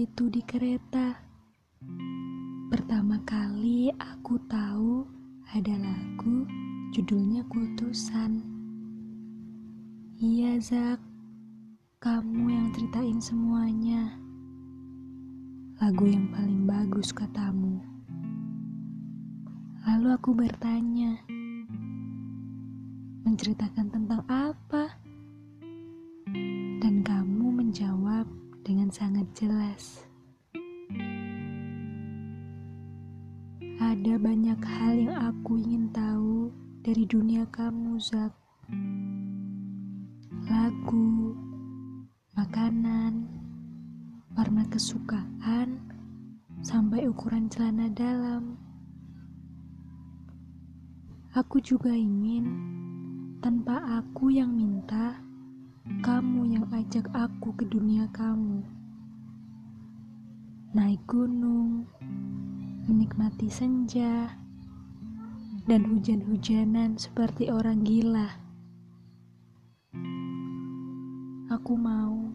itu di kereta. Pertama kali aku tahu ada lagu judulnya Kultusan. Iya, Zak. Kamu yang ceritain semuanya. Lagu yang paling bagus katamu. Lalu aku bertanya, menceritakan tentang apa? Sangat jelas. Ada banyak hal yang aku ingin tahu dari dunia kamu, Zak. Lagu, makanan, warna kesukaan, sampai ukuran celana dalam. Aku juga ingin, tanpa aku yang minta, kamu yang ajak aku ke dunia kamu. Naik gunung, menikmati senja, dan hujan-hujanan seperti orang gila. Aku mau